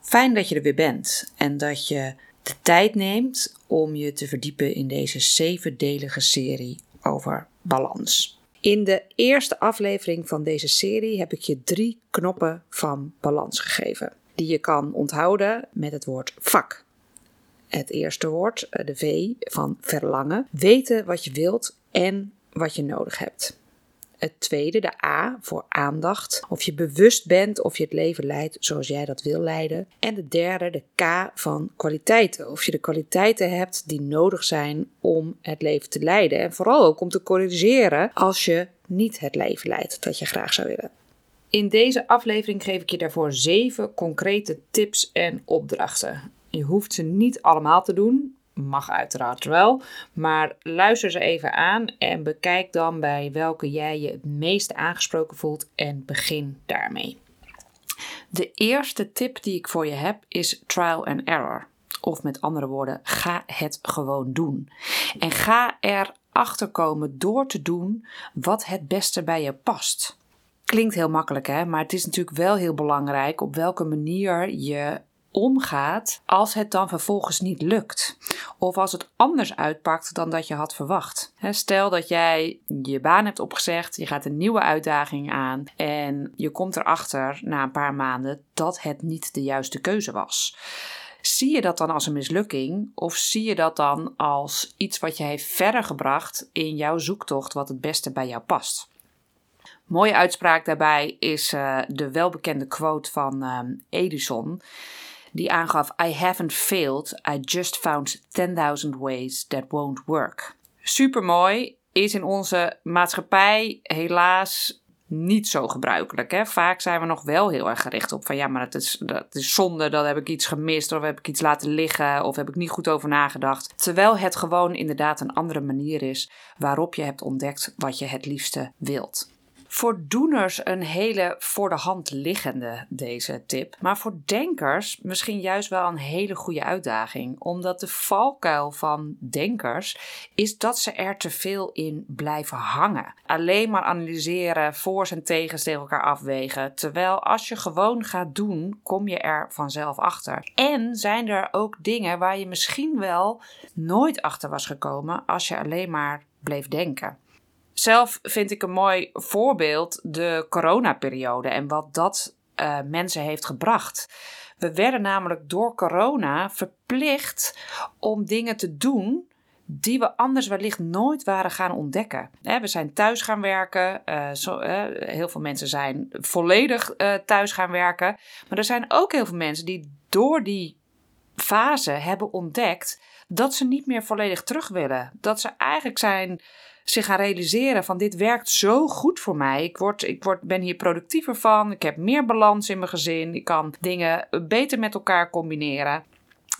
Fijn dat je er weer bent en dat je de tijd neemt om je te verdiepen in deze zevendelige serie over balans. In de eerste aflevering van deze serie heb ik je drie knoppen van balans gegeven, die je kan onthouden met het woord vak. Het eerste woord, eh, de V van verlangen, weten wat je wilt en wat je nodig hebt. Het tweede, de A, voor aandacht. Of je bewust bent of je het leven leidt zoals jij dat wil leiden. En de derde, de K, van kwaliteiten. Of je de kwaliteiten hebt die nodig zijn om het leven te leiden. En vooral ook om te corrigeren als je niet het leven leidt dat je graag zou willen. In deze aflevering geef ik je daarvoor zeven concrete tips en opdrachten. Je hoeft ze niet allemaal te doen, mag uiteraard wel. Maar luister ze even aan en bekijk dan bij welke jij je het meest aangesproken voelt en begin daarmee. De eerste tip die ik voor je heb is trial and error. Of met andere woorden, ga het gewoon doen. En ga erachter komen door te doen wat het beste bij je past. Klinkt heel makkelijk, hè? maar het is natuurlijk wel heel belangrijk op welke manier je omgaat als het dan vervolgens niet lukt. Of als het anders uitpakt dan dat je had verwacht. Stel dat jij je baan hebt opgezegd, je gaat een nieuwe uitdaging aan en je komt erachter na een paar maanden dat het niet de juiste keuze was. Zie je dat dan als een mislukking of zie je dat dan als iets wat je heeft verder gebracht in jouw zoektocht wat het beste bij jou past? Mooie uitspraak daarbij is uh, de welbekende quote van uh, Edison die aangaf: I haven't failed, I just found 10.000 ways that won't work. Supermooi, is in onze maatschappij helaas niet zo gebruikelijk. Hè? Vaak zijn we nog wel heel erg gericht op van ja, maar dat is, dat is zonde, dan heb ik iets gemist of heb ik iets laten liggen of heb ik niet goed over nagedacht. Terwijl het gewoon inderdaad een andere manier is waarop je hebt ontdekt wat je het liefste wilt. Voor doeners een hele voor de hand liggende deze tip, maar voor denkers misschien juist wel een hele goede uitdaging, omdat de valkuil van denkers is dat ze er te veel in blijven hangen. Alleen maar analyseren, voor's en tegens tegen elkaar afwegen, terwijl als je gewoon gaat doen, kom je er vanzelf achter. En zijn er ook dingen waar je misschien wel nooit achter was gekomen als je alleen maar bleef denken. Zelf vind ik een mooi voorbeeld de coronaperiode en wat dat uh, mensen heeft gebracht. We werden namelijk door corona verplicht om dingen te doen die we anders wellicht nooit waren gaan ontdekken. We zijn thuis gaan werken. Uh, heel veel mensen zijn volledig uh, thuis gaan werken. Maar er zijn ook heel veel mensen die door die fase hebben ontdekt dat ze niet meer volledig terug willen. Dat ze eigenlijk zijn zich gaan realiseren van dit werkt zo goed voor mij. Ik, word, ik word, ben hier productiever van. Ik heb meer balans in mijn gezin. Ik kan dingen beter met elkaar combineren.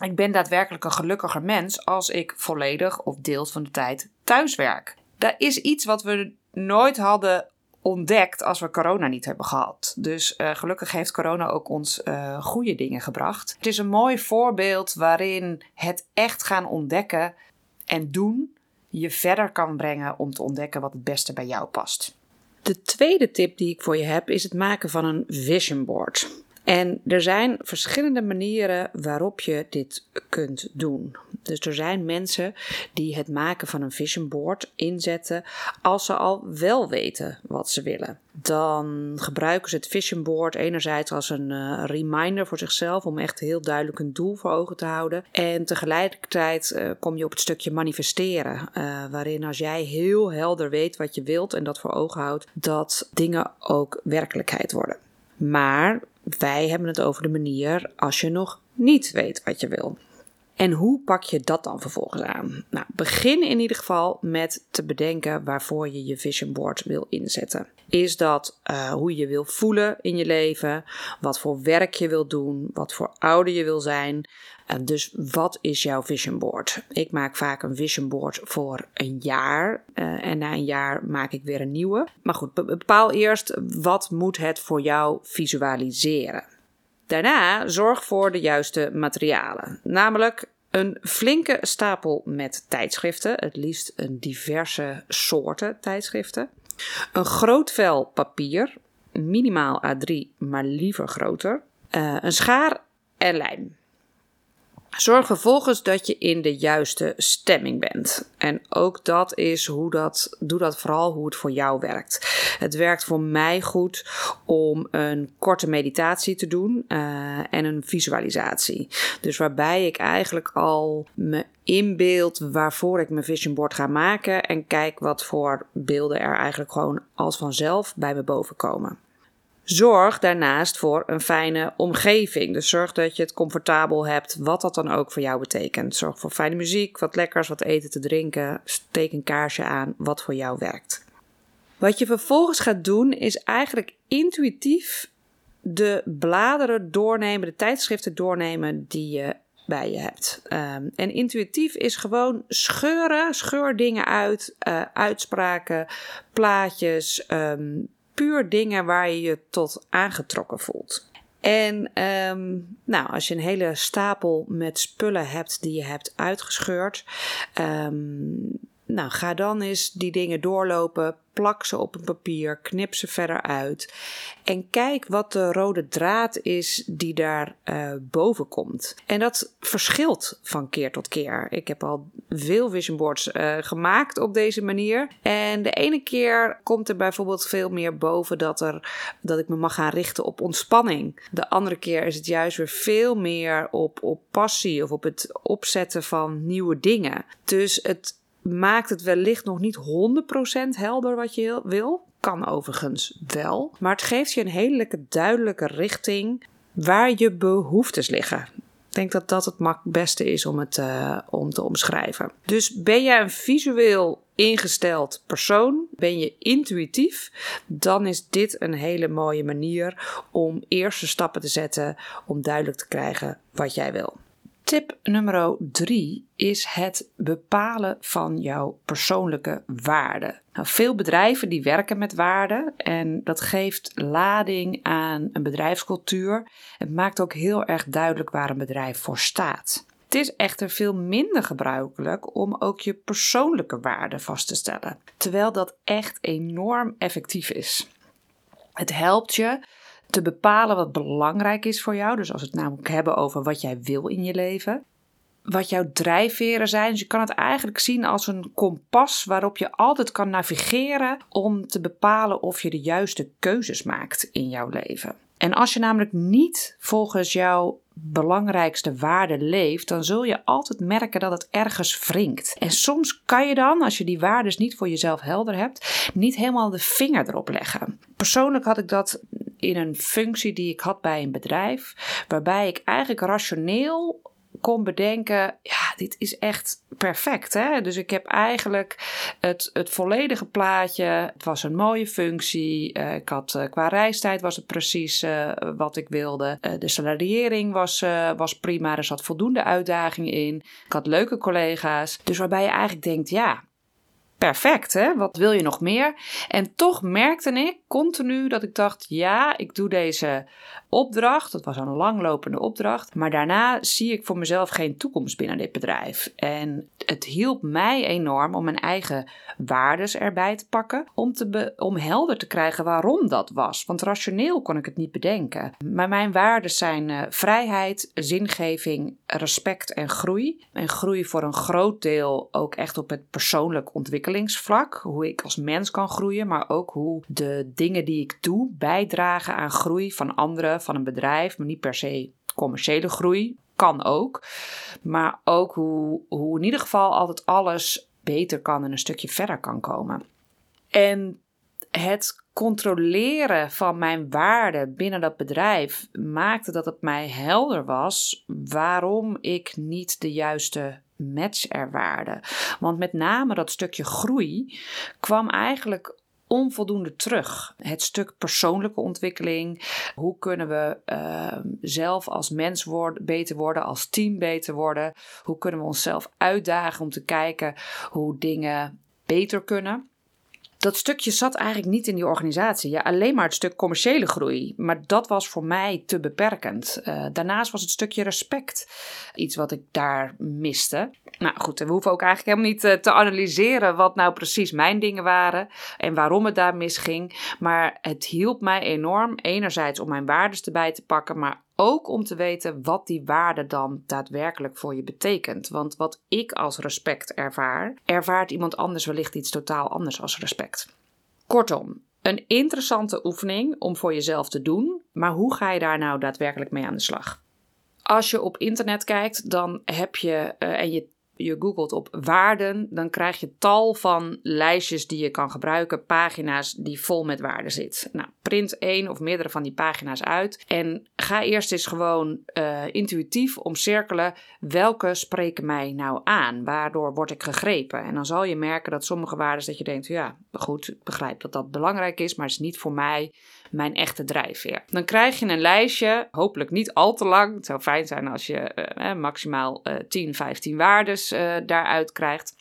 Ik ben daadwerkelijk een gelukkiger mens als ik volledig of deels van de tijd thuis werk. Dat is iets wat we nooit hadden ontdekt als we corona niet hebben gehad. Dus uh, gelukkig heeft corona ook ons uh, goede dingen gebracht. Het is een mooi voorbeeld waarin het echt gaan ontdekken en doen je verder kan brengen om te ontdekken wat het beste bij jou past. De tweede tip die ik voor je heb is het maken van een vision board. En er zijn verschillende manieren waarop je dit kunt doen. Dus er zijn mensen die het maken van een vision board inzetten als ze al wel weten wat ze willen. Dan gebruiken ze het vision board enerzijds als een uh, reminder voor zichzelf om echt heel duidelijk een doel voor ogen te houden. En tegelijkertijd uh, kom je op het stukje manifesteren, uh, waarin als jij heel helder weet wat je wilt en dat voor ogen houdt, dat dingen ook werkelijkheid worden. Maar wij hebben het over de manier als je nog niet weet wat je wil. En hoe pak je dat dan vervolgens aan? Nou, begin in ieder geval met te bedenken waarvoor je je vision board wil inzetten. Is dat uh, hoe je wil voelen in je leven? Wat voor werk je wil doen? Wat voor ouder je wil zijn? Uh, dus wat is jouw vision board? Ik maak vaak een vision board voor een jaar. Uh, en na een jaar maak ik weer een nieuwe. Maar goed, bepaal eerst wat moet het voor jou visualiseren. Daarna zorg voor de juiste materialen, namelijk een flinke stapel met tijdschriften, het liefst een diverse soorten tijdschriften. Een groot vel papier, minimaal A3, maar liever groter. Uh, een schaar en lijm. Zorg vervolgens dat je in de juiste stemming bent. En ook dat is hoe dat, doe dat vooral hoe het voor jou werkt. Het werkt voor mij goed om een korte meditatie te doen uh, en een visualisatie. Dus waarbij ik eigenlijk al me inbeeld waarvoor ik mijn vision board ga maken en kijk wat voor beelden er eigenlijk gewoon als vanzelf bij me boven komen. Zorg daarnaast voor een fijne omgeving. Dus zorg dat je het comfortabel hebt, wat dat dan ook voor jou betekent. Zorg voor fijne muziek, wat lekkers, wat eten te drinken. Steek een kaarsje aan, wat voor jou werkt. Wat je vervolgens gaat doen, is eigenlijk intuïtief de bladeren doornemen, de tijdschriften doornemen die je bij je hebt. Ehm, en intuïtief is gewoon scheuren, scheur dingen uit, uh, uitspraken, plaatjes, ehm, puur dingen waar je je tot aangetrokken voelt. En ehm, nou, als je een hele stapel met spullen hebt die je hebt uitgescheurd, um, nou, ga dan eens die dingen doorlopen, plak ze op een papier, knip ze verder uit en kijk wat de rode draad is die daar uh, boven komt. En dat verschilt van keer tot keer. Ik heb al veel vision boards uh, gemaakt op deze manier en de ene keer komt er bijvoorbeeld veel meer boven dat, er, dat ik me mag gaan richten op ontspanning. De andere keer is het juist weer veel meer op, op passie of op het opzetten van nieuwe dingen. Dus het maakt het wellicht nog niet 100% helder wat je wil. Kan overigens wel. Maar het geeft je een hele duidelijke richting waar je behoeftes liggen. Ik denk dat dat het beste is om het uh, om te omschrijven. Dus ben jij een visueel ingesteld persoon, ben je intuïtief, dan is dit een hele mooie manier om eerste stappen te zetten om duidelijk te krijgen wat jij wil. Tip nummer drie is het bepalen van jouw persoonlijke waarden. Nou, veel bedrijven die werken met waarden en dat geeft lading aan een bedrijfscultuur. Het maakt ook heel erg duidelijk waar een bedrijf voor staat. Het is echter veel minder gebruikelijk om ook je persoonlijke waarden vast te stellen, terwijl dat echt enorm effectief is. Het helpt je te bepalen wat belangrijk is voor jou. Dus als we het namelijk hebben over wat jij wil in je leven. Wat jouw drijfveren zijn. Dus je kan het eigenlijk zien als een kompas waarop je altijd kan navigeren om te bepalen of je de juiste keuzes maakt in jouw leven. En als je namelijk niet volgens jouw belangrijkste waarde leeft, dan zul je altijd merken dat het ergens wringt. En soms kan je dan, als je die waarden niet voor jezelf helder hebt, niet helemaal de vinger erop leggen. Persoonlijk had ik dat in een functie die ik had bij een bedrijf, waarbij ik eigenlijk rationeel kon bedenken, ja, dit is echt perfect. Hè? Dus ik heb eigenlijk het, het volledige plaatje. Het was een mooie functie. Uh, ik had, uh, qua reistijd was het precies uh, wat ik wilde. de salariering was, was prima. Er zat voldoende uitdaging in. Ik had leuke collega's. Dus waarbij je eigenlijk denkt, ja, perfect, hè? Wat wil je nog meer? En toch merkte ik continu dat ik dacht: ja, ik doe deze opdracht. Dat was een langlopende opdracht. Maar daarna zie ik voor mezelf geen toekomst binnen dit bedrijf. En het hielp mij enorm om mijn eigen waardes erbij te pakken. Om, te om helder te krijgen waarom dat was. Want rationeel kon ik het niet bedenken. Maar mijn waarden zijn uh, vrijheid, zingeving, respect en groei. En groei voor een groot deel ook echt op het persoonlijk ontwikkelingsvlak. Hoe ik als mens kan groeien, maar ook hoe de dingen die ik doe bijdragen aan groei van anderen, van een bedrijf, maar niet per se commerciële groei. Kan ook. Maar ook hoe, hoe in ieder geval altijd alles beter kan en een stukje verder kan komen. En het controleren van mijn waarden binnen dat bedrijf maakte dat het mij helder was waarom ik niet de juiste match ervaarde. Want met name dat stukje groei kwam eigenlijk onvoldoende terug. Het stuk persoonlijke ontwikkeling. Hoe kunnen we uh, zelf als mens worden, beter worden, als team beter worden? Hoe kunnen we onszelf uitdagen om te kijken hoe dingen beter kunnen? Dat stukje zat eigenlijk niet in die organisatie. Ja, alleen maar het stuk commerciële groei. Maar dat was voor mij te beperkend. Uh, daarnaast was het stukje respect iets wat ik daar miste. Nou goed, we hoeven ook eigenlijk helemaal niet uh, te analyseren wat nou precies mijn dingen waren en waarom het daar misging. Maar het hielp mij enorm, enerzijds om mijn waarden erbij te pakken, maar ook om te weten wat die waarde dan daadwerkelijk voor je betekent. Want wat ik als respect ervaar, ervaart iemand anders wellicht iets totaal anders als respect. Kortom, een interessante oefening om voor jezelf te doen, maar hoe ga je daar nou daadwerkelijk mee aan de slag? Als je op internet kijkt, dan heb je uh, en je je googelt op waarden, dan krijg je tal van lijstjes die je kan gebruiken, pagina's die vol met waarden zitten. Nou, print één of meerdere van die pagina's uit en ga eerst eens gewoon uh, intuïtief omcirkelen welke spreken mij nou aan, waardoor word ik gegrepen. En dan zal je merken dat sommige waarden dat je denkt, ja, goed, ik begrijp dat dat belangrijk is, maar het is niet voor mij mijn echte drijfveer. Dan krijg je een lijstje, hopelijk niet al te lang. Het zou fijn zijn als je uh, maximaal uh, 10, 15 waardes uh, daaruit krijgt.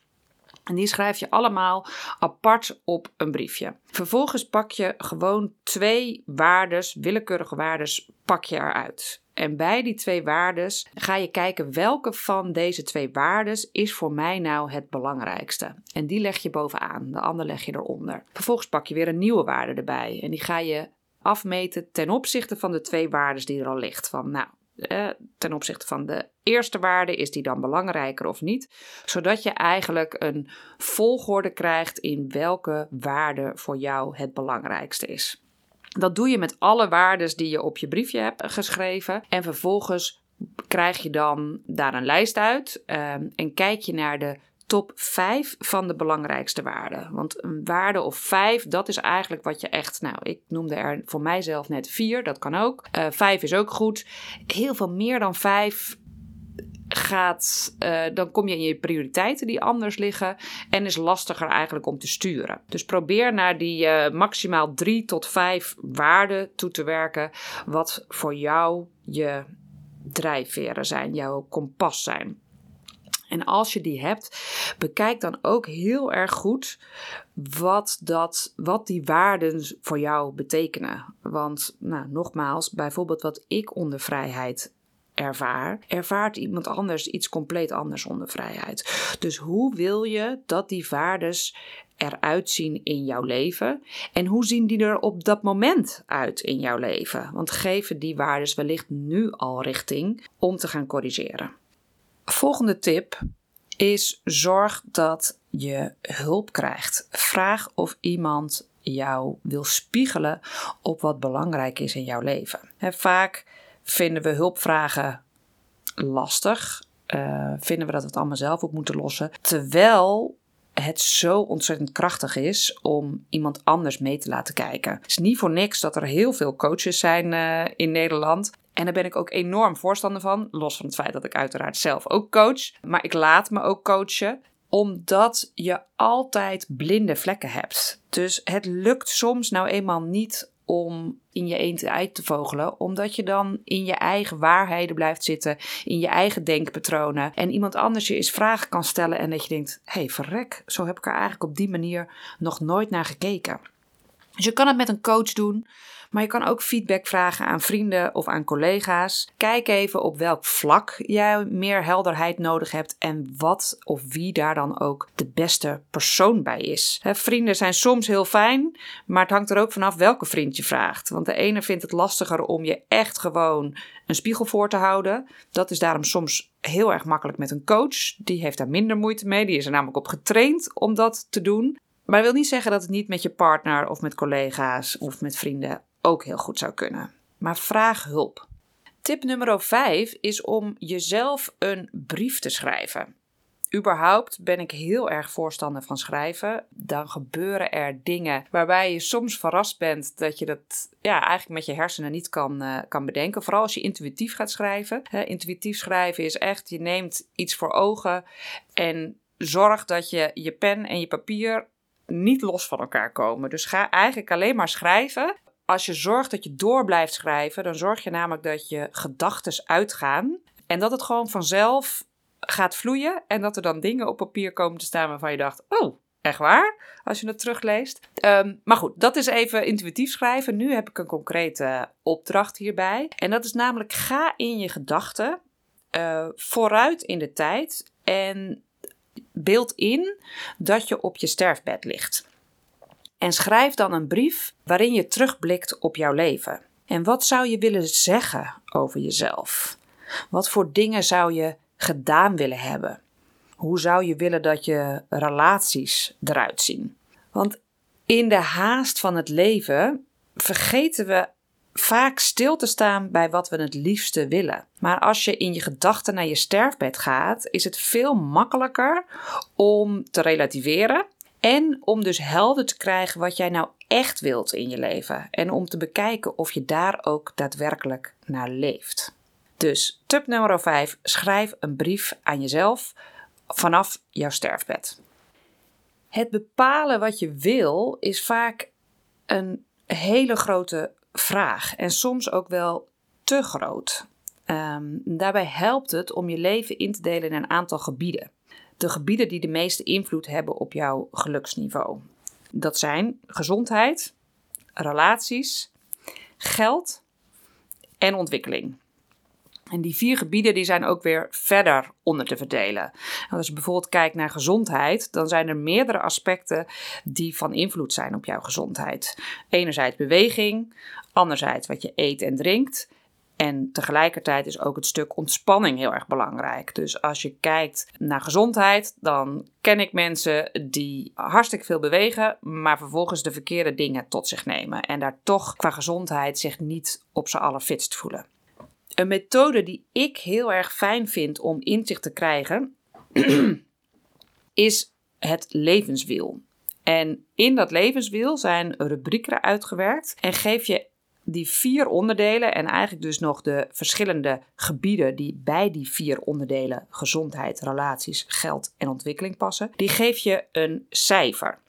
En die schrijf je allemaal apart op een briefje. Vervolgens pak je gewoon twee waardes, willekeurige waardes, pak je eruit. En bij die twee waardes ga je kijken welke van deze twee waardes is voor mij nou het belangrijkste. En die leg je bovenaan, de andere leg je eronder. Vervolgens pak je weer een nieuwe waarde erbij en die ga je afmeten ten opzichte van de twee waarden die er al ligt. Van nou, eh, ten opzichte van de eerste waarde, is die dan belangrijker of niet? Zodat je eigenlijk een volgorde krijgt in welke waarde voor jou het belangrijkste is. Dat doe je met alle waarden die je op je briefje hebt geschreven. En vervolgens krijg je dan daar een lijst uit uh, en kijk je naar de top 5 van de belangrijkste waarden. Want een waarde of 5, dat is eigenlijk wat je echt, nou, ik noemde er voor mijzelf net 4, dat kan ook. Uh, eh, 5 is ook goed. Heel veel meer dan 5 gaat, uh, dan kom je in je prioriteiten die anders liggen en is lastiger eigenlijk om te sturen. Dus probeer naar die uh, maximaal 3 tot 5 waarden toe te werken, wat voor jou je drijfveren zijn, jouw kompas zijn. En als je die hebt, bekijk dan ook heel erg goed wat, dat, wat die waarden voor jou betekenen. Want, nou, nogmaals, bijvoorbeeld wat ik onder vrijheid ervaar, ervaart iemand anders iets compleet anders onder vrijheid. Dus hoe wil je dat die waarden eruit zien in jouw leven? En hoe zien die er op dat moment uit in jouw leven? Want geven die waarden wellicht nu al richting om te gaan corrigeren. Volgende tip is zorg dat je hulp krijgt. Vraag of iemand jou wil spiegelen op wat belangrijk is in jouw leven. vaak vinden we hulpvragen lastig. Uh, vinden we dat we het allemaal zelf op moeten lossen. Terwijl het zo ontzettend krachtig is om iemand anders mee te laten kijken. Het is niet voor niks dat er heel veel coaches zijn uh, in Nederland. En daar ben ik ook enorm voorstander van. Los van het feit dat ik uiteraard zelf ook coach. Maar ik laat me ook coachen omdat je altijd blinde vlekken hebt. Dus het lukt soms nou eenmaal niet om in je eentje uit te vogelen, omdat je dan in je eigen waarheden blijft zitten, in je eigen denkpatronen en iemand anders je eens vragen kan stellen en dat je denkt: hé, hey, verrek, zo heb ik er eigenlijk op die manier nog nooit naar gekeken. Dus je kan het met een coach doen. Maar je kan ook feedback vragen aan vrienden of aan collega's. Kijk even op welk vlak jij meer helderheid nodig hebt en wat of wie daar dan ook de beste persoon bij is. vrienden zijn soms heel fijn, maar het hangt er ook vanaf welke vriend je vraagt. Want de ene vindt het lastiger om je echt gewoon een spiegel voor te houden. Dat is daarom soms heel erg makkelijk met een coach. Die heeft daar minder moeite mee. Die is er namelijk op getraind om dat te doen. Maar dat wil niet zeggen dat het niet met je partner of met collega's of met vrienden ook heel goed zou kunnen. Maar vraag hulp. Tip nummer 5 is om jezelf een brief te schrijven. Überhaupt ben ik heel erg voorstander van schrijven. Dan gebeuren er dingen waarbij je soms verrast bent dat je dat ja, eigenlijk met je hersenen niet kan, uh, kan bedenken. Vooral als je intuïtief gaat schrijven. intuïtief schrijven is echt, je neemt iets voor ogen en zorg dat je je pen en je papier niet los van elkaar komen. Dus ga eigenlijk alleen maar schrijven als je zorgt dat je door blijft schrijven, dan zorg je namelijk dat je gedachten uitgaan. En dat het gewoon vanzelf gaat vloeien. En dat er dan dingen op papier komen te staan waarvan je dacht: oh, echt waar? Als je het terugleest. Ehm, maar goed, dat is even intuïtief schrijven. Nu heb ik een concrete opdracht hierbij. En dat is namelijk: ga in je gedachten uh, vooruit in de tijd. En beeld in dat je op je sterfbed ligt. En schrijf dan een brief waarin je terugblikt op jouw leven. En wat zou je willen zeggen over jezelf? Wat voor dingen zou je gedaan willen hebben? Hoe zou je willen dat je relaties eruit zien? Want in de haast van het leven vergeten we vaak stil te staan bij wat we het liefste willen. Maar als je in je gedachten naar je sterfbed gaat, is het veel makkelijker om te relativeren en om dus helder te krijgen wat jij nou echt wilt in je leven. En om te bekijken of je daar ook daadwerkelijk naar leeft. Dus tip nummer 5: schrijf een brief aan jezelf vanaf jouw sterfbed. Het bepalen wat je wil is vaak een hele grote vraag en soms ook wel te groot. Ehm, daarbij helpt het om je leven in te delen in een aantal gebieden. De gebieden die de meeste invloed hebben op jouw geluksniveau. Dat zijn gezondheid, relaties, geld en ontwikkeling. En die vier gebieden die zijn ook weer verder onder te verdelen. als je bijvoorbeeld kijkt naar gezondheid, dan zijn er meerdere aspecten die van invloed zijn op jouw gezondheid. Enerzijds beweging, anderzijds wat je eet en drinkt. En tegelijkertijd is ook het stuk ontspanning heel erg belangrijk. Dus als je kijkt naar gezondheid, dan ken ik mensen die hartstikke veel bewegen, maar vervolgens de verkeerde dingen tot zich nemen. En daar toch qua gezondheid zich niet op z'n allerfitst voelen. Een methode die ik heel erg fijn vind om inzicht te krijgen, is het levenswiel. En in dat levenswiel zijn rubrieken uitgewerkt en geef je die vier onderdelen en eigenlijk dus nog de verschillende gebieden die bij die vier onderdelen gezondheid, relaties, geld en ontwikkeling passen, die geef je een cijfer.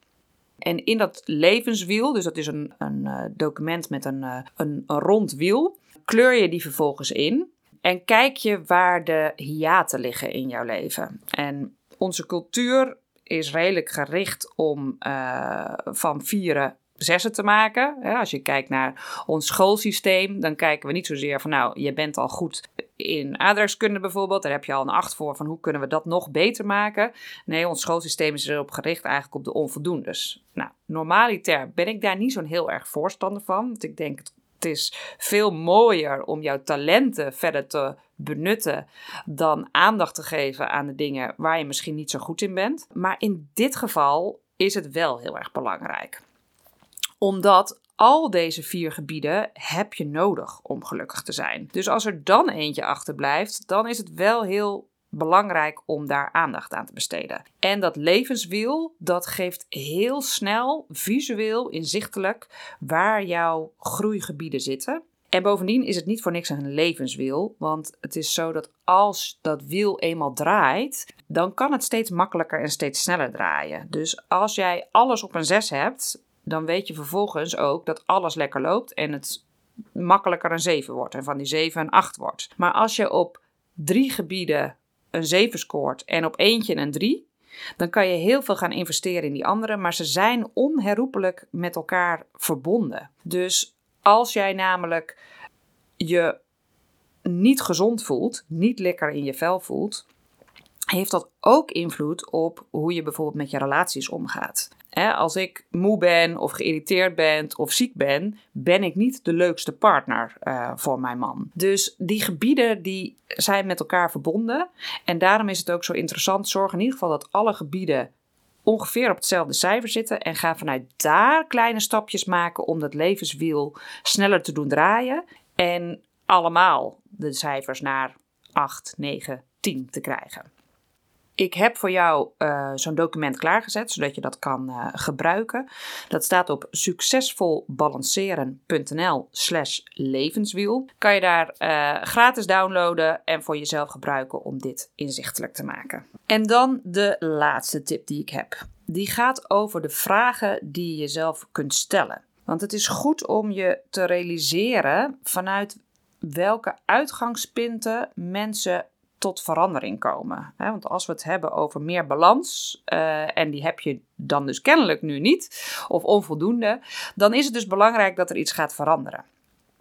En in dat levenswiel, dus dat is een, een uh, document met een, uh, een, rond wiel, kleur je die vervolgens in en kijk je waar de hiaten liggen in jouw leven. En onze cultuur is redelijk gericht om uh, van vieren zessen te maken. Als je kijkt naar ons schoolsysteem, dan kijken we niet zozeer van nou, je bent al goed in aardrijkskunde bijvoorbeeld. Daar heb je al een acht voor van hoe kunnen we dat nog beter maken. Nee, ons schoolsysteem is erop gericht eigenlijk op de onvoldoendes. Nou, normaliter ben ik daar niet zo'n heel erg voorstander van. Want ik denk het het is veel mooier om jouw talenten verder te benutten dan aandacht te geven aan de dingen waar je misschien niet zo goed in bent. Maar in dit geval is het wel heel erg belangrijk. Omdat al deze vier gebieden heb je nodig om gelukkig te zijn. Dus als er dan eentje achterblijft, dan is het wel heel belangrijk om daar aandacht aan te besteden. En dat levenswiel, dat geeft heel snel visueel inzichtelijk waar jouw groeigebieden zitten. En bovendien is het niet voor niks een levenswiel, want het is zo dat als dat wiel eenmaal draait, dan kan het steeds makkelijker en steeds sneller draaien. Dus als jij alles op een 6 hebt, dan weet je vervolgens ook dat alles lekker loopt en het makkelijker een 7 wordt en van die 7 een 8 wordt. Maar als je op drie gebieden een 7 scoort en op eentje een 3, dan kan je heel veel gaan investeren in die andere, maar ze zijn onherroepelijk met elkaar verbonden. Dus als jij namelijk je niet gezond voelt, niet lekker in je vel voelt, heeft dat ook invloed op hoe je bijvoorbeeld met je relaties omgaat. Als ik moe ben of geïrriteerd ben of ziek ben, ben ik niet de leukste partner uh, voor mijn man. Dus die gebieden die zijn met elkaar verbonden. En daarom is het ook zo interessant. Zorg in ieder geval dat alle gebieden ongeveer op hetzelfde cijfer zitten. En ga vanuit daar kleine stapjes maken om dat levenswiel sneller te doen draaien. En allemaal de cijfers naar 8, 9, 10 te krijgen. Ik heb voor jou uh, zo'n document klaargezet, zodat je dat kan uh, gebruiken. Dat staat op succesvolbalanceren.nl slash levenswiel. Kan je daar uh, gratis downloaden en voor jezelf gebruiken om dit inzichtelijk te maken. En dan de laatste tip die ik heb. Die gaat over de vragen die je jezelf kunt stellen. Want het is goed om je te realiseren vanuit welke uitgangspunten mensen tot verandering komen. Want als we het hebben over meer balans, uh, en die heb je dan dus kennelijk nu niet, of onvoldoende, dan is het dus belangrijk dat er iets gaat veranderen.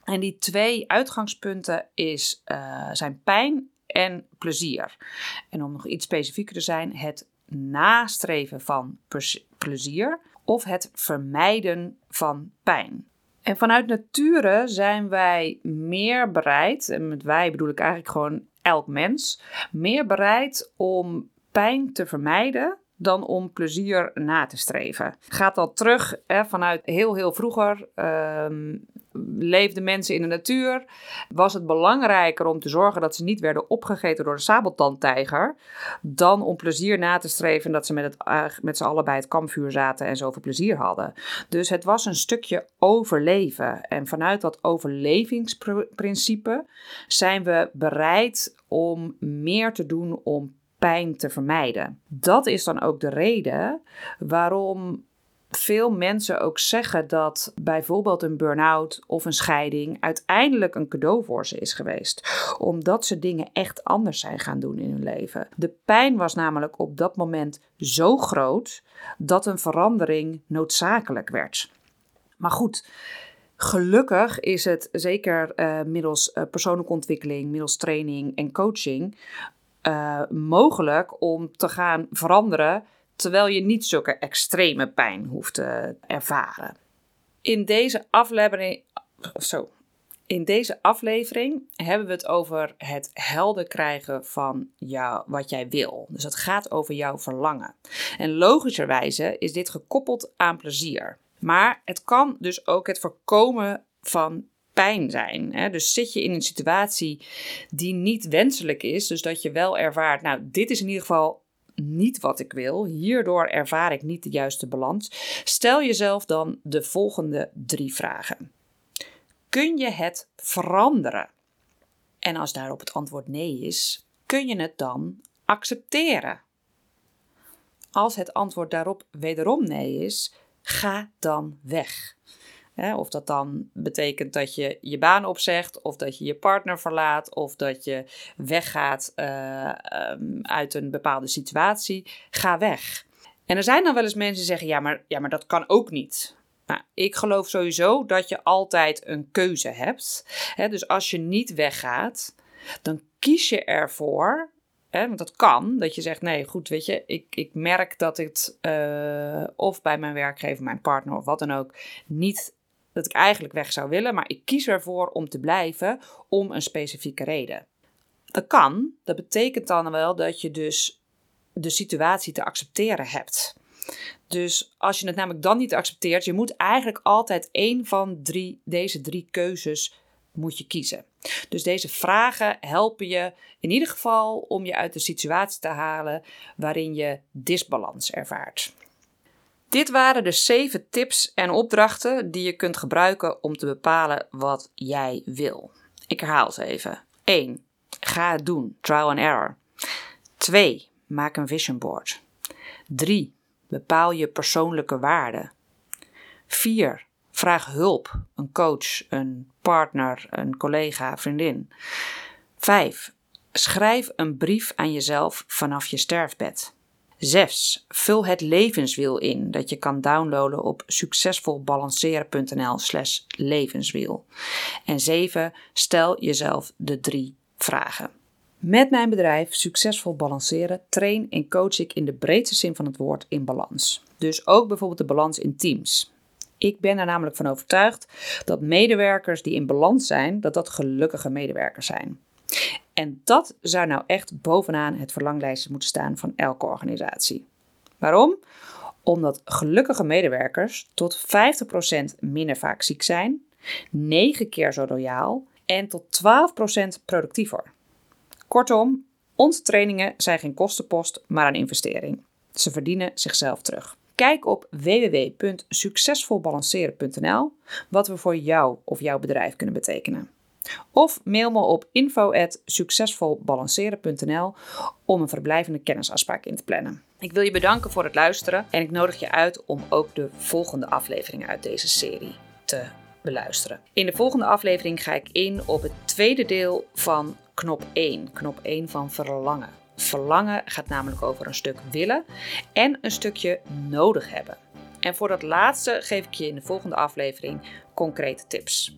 En die twee uitgangspunten is, uh, zijn pijn en plezier. En om nog iets specifieker te zijn, het nastreven van plezier of het vermijden van pijn. En vanuit nature zijn wij meer bereid, en met wij bedoel ik eigenlijk gewoon elk mens, meer bereid om pijn te vermijden dan om plezier na te streven. Gaat dat terug hè, vanuit heel, heel vroeger. Uh, leefden mensen in de natuur. Was het belangrijker om te zorgen dat ze niet werden opgegeten door de sabeltandtijger. dan om plezier na te streven dat ze met, het, uh, met z'n allen bij het kampvuur zaten en zoveel plezier hadden. Dus het was een stukje overleven. En vanuit dat overlevingsprincipe zijn we bereid om meer te doen om pijn te vermijden. Dat is dan ook de reden waarom veel mensen ook zeggen dat bijvoorbeeld een burn-out of een scheiding uiteindelijk een cadeau voor ze is geweest. Omdat ze dingen echt anders zijn gaan doen in hun leven. De pijn was namelijk op dat moment zo groot dat een verandering noodzakelijk werd. Maar goed. Gelukkig is het zeker uh, middels uh, persoonlijke ontwikkeling, middels training en coaching uh, mogelijk om te gaan veranderen terwijl je niet zulke extreme pijn hoeft te ervaren. In deze aflevering, zo, in deze aflevering hebben we het over het helder krijgen van jou, wat jij wil. Dus het gaat over jouw verlangen. En logischerwijze is dit gekoppeld aan plezier. Maar het kan dus ook het voorkomen van pijn zijn. Hè? Dus zit je in een situatie die niet wenselijk is, dus dat je wel ervaart, nou, dit is in ieder geval niet wat ik wil, hierdoor ervaar ik niet de juiste balans, stel jezelf dan de volgende drie vragen. Kun je het veranderen? En als daarop het antwoord nee is, kun je het dan accepteren? Als het antwoord daarop wederom nee is, ga dan weg of dat dan betekent dat je je baan opzegt, of dat je je partner verlaat, of dat je weggaat uh, uit een bepaalde situatie. Ga weg. En er zijn dan wel eens mensen die zeggen: ja, maar, ja, maar dat kan ook niet. Nou, ik geloof sowieso dat je altijd een keuze hebt. dus als je niet weggaat, dan kies je ervoor Want dat kan, dat je zegt: nee, goed, weet je, ik, ik merk dat het uh, of bij mijn werkgever, mijn partner of wat dan ook, niet dat ik eigenlijk weg zou willen, maar ik kies ervoor om te blijven om een specifieke reden. Dat kan, dat betekent dan wel dat je dus de situatie te accepteren hebt. Dus als je het namelijk dan niet accepteert, je moet eigenlijk altijd één van drie, deze drie keuzes moet je kiezen. Dus deze vragen helpen je in ieder geval om je uit de situatie te halen waarin je disbalans ervaart. Dit waren de zeven tips en opdrachten die je kunt gebruiken om te bepalen wat jij wil. Ik herhaal ze even. 1. Ga het doen. Trial and error. 2. Maak een vision board. 3. Bepaal je persoonlijke waarden. 4. Vraag hulp. Een coach, een partner, een collega, vriendin. 5. Schrijf een brief aan jezelf vanaf je sterfbed. 6. Vul het levenswiel in dat je kan downloaden op succesvolbalanceren.nl/slash levenswiel. En 7. Stel jezelf de drie vragen. Met mijn bedrijf Succesvol Balanceren train en coach ik in de breedste zin van het woord in balans. Dus ook bijvoorbeeld de balans in teams. Ik ben er namelijk van overtuigd dat medewerkers die in balans zijn, dat dat gelukkige medewerkers zijn. En dat zou nou echt bovenaan het verlanglijstje moeten staan van elke organisatie. Waarom? Omdat gelukkige medewerkers tot 50% minder vaak ziek zijn, 9 keer zo loyaal en tot 12% productiever. Kortom, onze trainingen zijn geen kostenpost, maar een investering. Ze verdienen zichzelf terug. Kijk op www.succesvolbalanceren.nl wat we voor jou of jouw bedrijf kunnen betekenen. Of mail me op info.succesvolbalanceren.nl om een verblijvende kennisafspraak in te plannen. Ik wil je bedanken voor het luisteren en ik nodig je uit om ook de volgende afleveringen uit deze serie te beluisteren. In de volgende aflevering ga ik in op het tweede deel van knop 1, knop 1 van verlangen. Verlangen gaat namelijk over een stuk willen en een stukje nodig hebben. En voor dat laatste geef ik je in de volgende aflevering concrete tips.